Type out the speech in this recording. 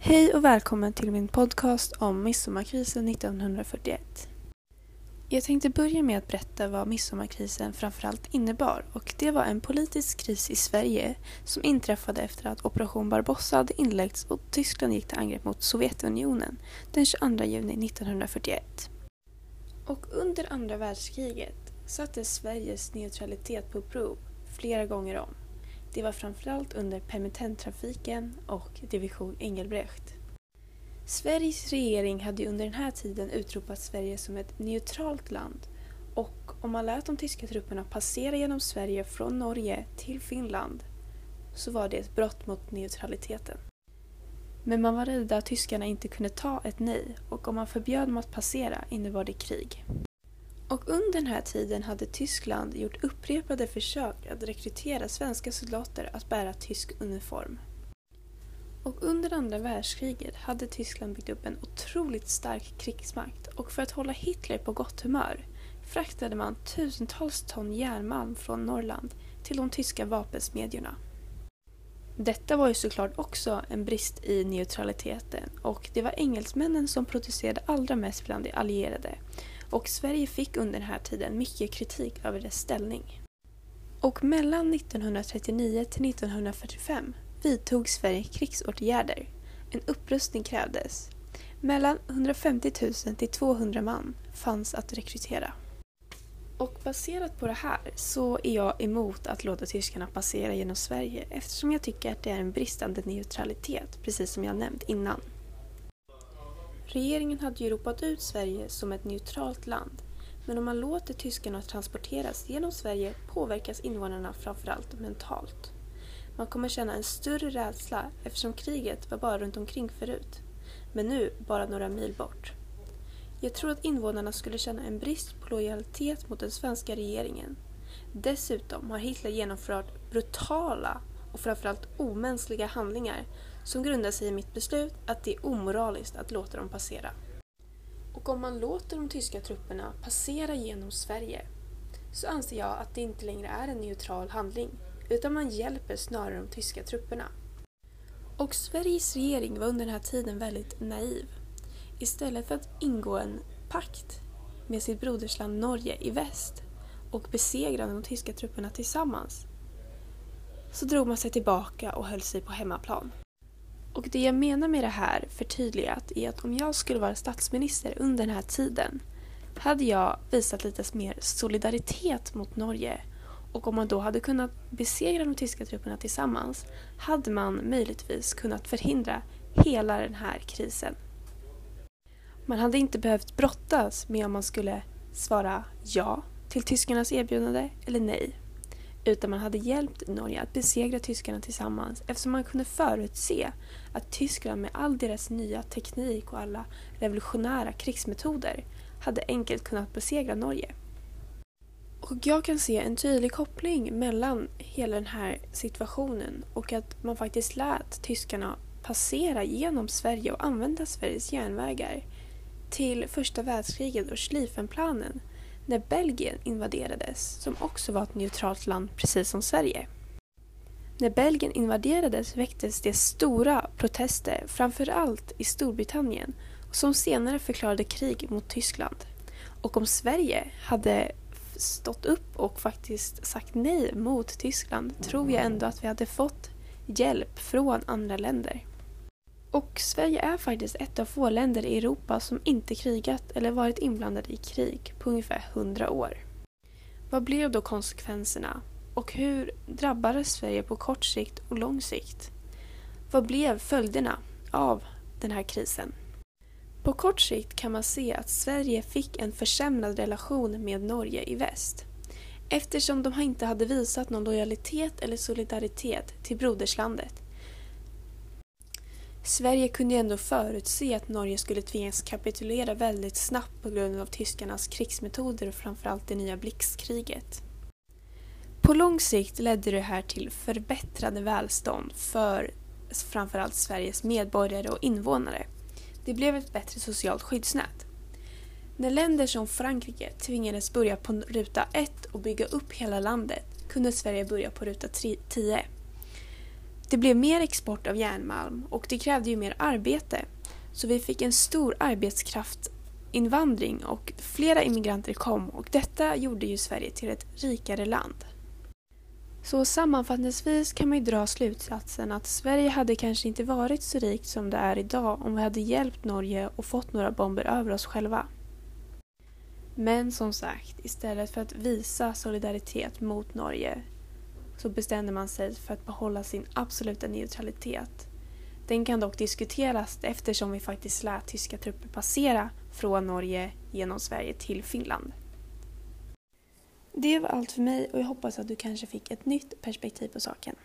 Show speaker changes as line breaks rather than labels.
Hej och välkommen till min podcast om midsommarkrisen 1941. Jag tänkte börja med att berätta vad midsommarkrisen framförallt innebar och det var en politisk kris i Sverige som inträffade efter att Operation Barbossa hade inletts och Tyskland gick till angrepp mot Sovjetunionen den 22 juni 1941. Och under andra världskriget sattes Sveriges neutralitet på prov flera gånger om. Det var framförallt under permittenttrafiken och division Engelbrekt. Sveriges regering hade under den här tiden utropat Sverige som ett neutralt land och om man lät de tyska trupperna passera genom Sverige från Norge till Finland så var det ett brott mot neutraliteten. Men man var rädd att tyskarna inte kunde ta ett nej och om man förbjöd dem att passera innebar det krig. Och under den här tiden hade Tyskland gjort upprepade försök att rekrytera svenska soldater att bära tysk uniform. Och under andra världskriget hade Tyskland byggt upp en otroligt stark krigsmakt och för att hålla Hitler på gott humör fraktade man tusentals ton järnmalm från Norrland till de tyska vapensmedjorna. Detta var ju såklart också en brist i neutraliteten och det var engelsmännen som producerade allra mest bland de allierade och Sverige fick under den här tiden mycket kritik över dess ställning. Och mellan 1939 till 1945 vidtog Sverige krigsåtgärder. En upprustning krävdes. Mellan 150 000 till 200 man fanns att rekrytera. Och baserat på det här så är jag emot att låta tyskarna passera genom Sverige eftersom jag tycker att det är en bristande neutralitet, precis som jag nämnt innan. Regeringen hade ju ropat ut Sverige som ett neutralt land men om man låter tyskarna transporteras genom Sverige påverkas invånarna framförallt mentalt. Man kommer känna en större rädsla eftersom kriget var bara runt omkring förut. Men nu bara några mil bort. Jag tror att invånarna skulle känna en brist på lojalitet mot den svenska regeringen. Dessutom har Hitler genomfört brutala och framförallt omänskliga handlingar som grundar sig i mitt beslut att det är omoraliskt att låta dem passera. Och om man låter de tyska trupperna passera genom Sverige så anser jag att det inte längre är en neutral handling utan man hjälper snarare de tyska trupperna. Och Sveriges regering var under den här tiden väldigt naiv. Istället för att ingå en pakt med sitt brodersland Norge i väst och besegra de tyska trupperna tillsammans så drog man sig tillbaka och höll sig på hemmaplan. Och det jag menar med det här förtydligat är att om jag skulle vara statsminister under den här tiden hade jag visat lite mer solidaritet mot Norge och om man då hade kunnat besegra de tyska trupperna tillsammans hade man möjligtvis kunnat förhindra hela den här krisen. Man hade inte behövt brottas med om man skulle svara ja till tyskarnas erbjudande eller nej utan man hade hjälpt Norge att besegra tyskarna tillsammans eftersom man kunde förutse att Tyskland med all deras nya teknik och alla revolutionära krigsmetoder hade enkelt kunnat besegra Norge. Och jag kan se en tydlig koppling mellan hela den här situationen och att man faktiskt lät tyskarna passera genom Sverige och använda Sveriges järnvägar till första världskriget och Schlieffenplanen när Belgien invaderades, som också var ett neutralt land precis som Sverige. När Belgien invaderades väcktes det stora protester, framförallt i Storbritannien, som senare förklarade krig mot Tyskland. Och om Sverige hade stått upp och faktiskt sagt nej mot Tyskland tror jag ändå att vi hade fått hjälp från andra länder. Och Sverige är faktiskt ett av få länder i Europa som inte krigat eller varit inblandade i krig på ungefär 100 år. Vad blev då konsekvenserna? Och hur drabbades Sverige på kort sikt och lång sikt? Vad blev följderna av den här krisen? På kort sikt kan man se att Sverige fick en försämrad relation med Norge i väst eftersom de inte hade visat någon lojalitet eller solidaritet till broderslandet Sverige kunde ändå förutse att Norge skulle tvingas kapitulera väldigt snabbt på grund av tyskarnas krigsmetoder och framförallt det nya blixtkriget. På lång sikt ledde det här till förbättrade välstånd för framförallt Sveriges medborgare och invånare. Det blev ett bättre socialt skyddsnät. När länder som Frankrike tvingades börja på ruta 1 och bygga upp hela landet kunde Sverige börja på ruta 10. Det blev mer export av järnmalm och det krävde ju mer arbete. Så vi fick en stor arbetskraftinvandring och flera immigranter kom och detta gjorde ju Sverige till ett rikare land. Så sammanfattningsvis kan man ju dra slutsatsen att Sverige hade kanske inte varit så rikt som det är idag om vi hade hjälpt Norge och fått några bomber över oss själva. Men som sagt, istället för att visa solidaritet mot Norge så bestämde man sig för att behålla sin absoluta neutralitet. Den kan dock diskuteras eftersom vi faktiskt lät tyska trupper passera från Norge genom Sverige till Finland. Det var allt för mig och jag hoppas att du kanske fick ett nytt perspektiv på saken.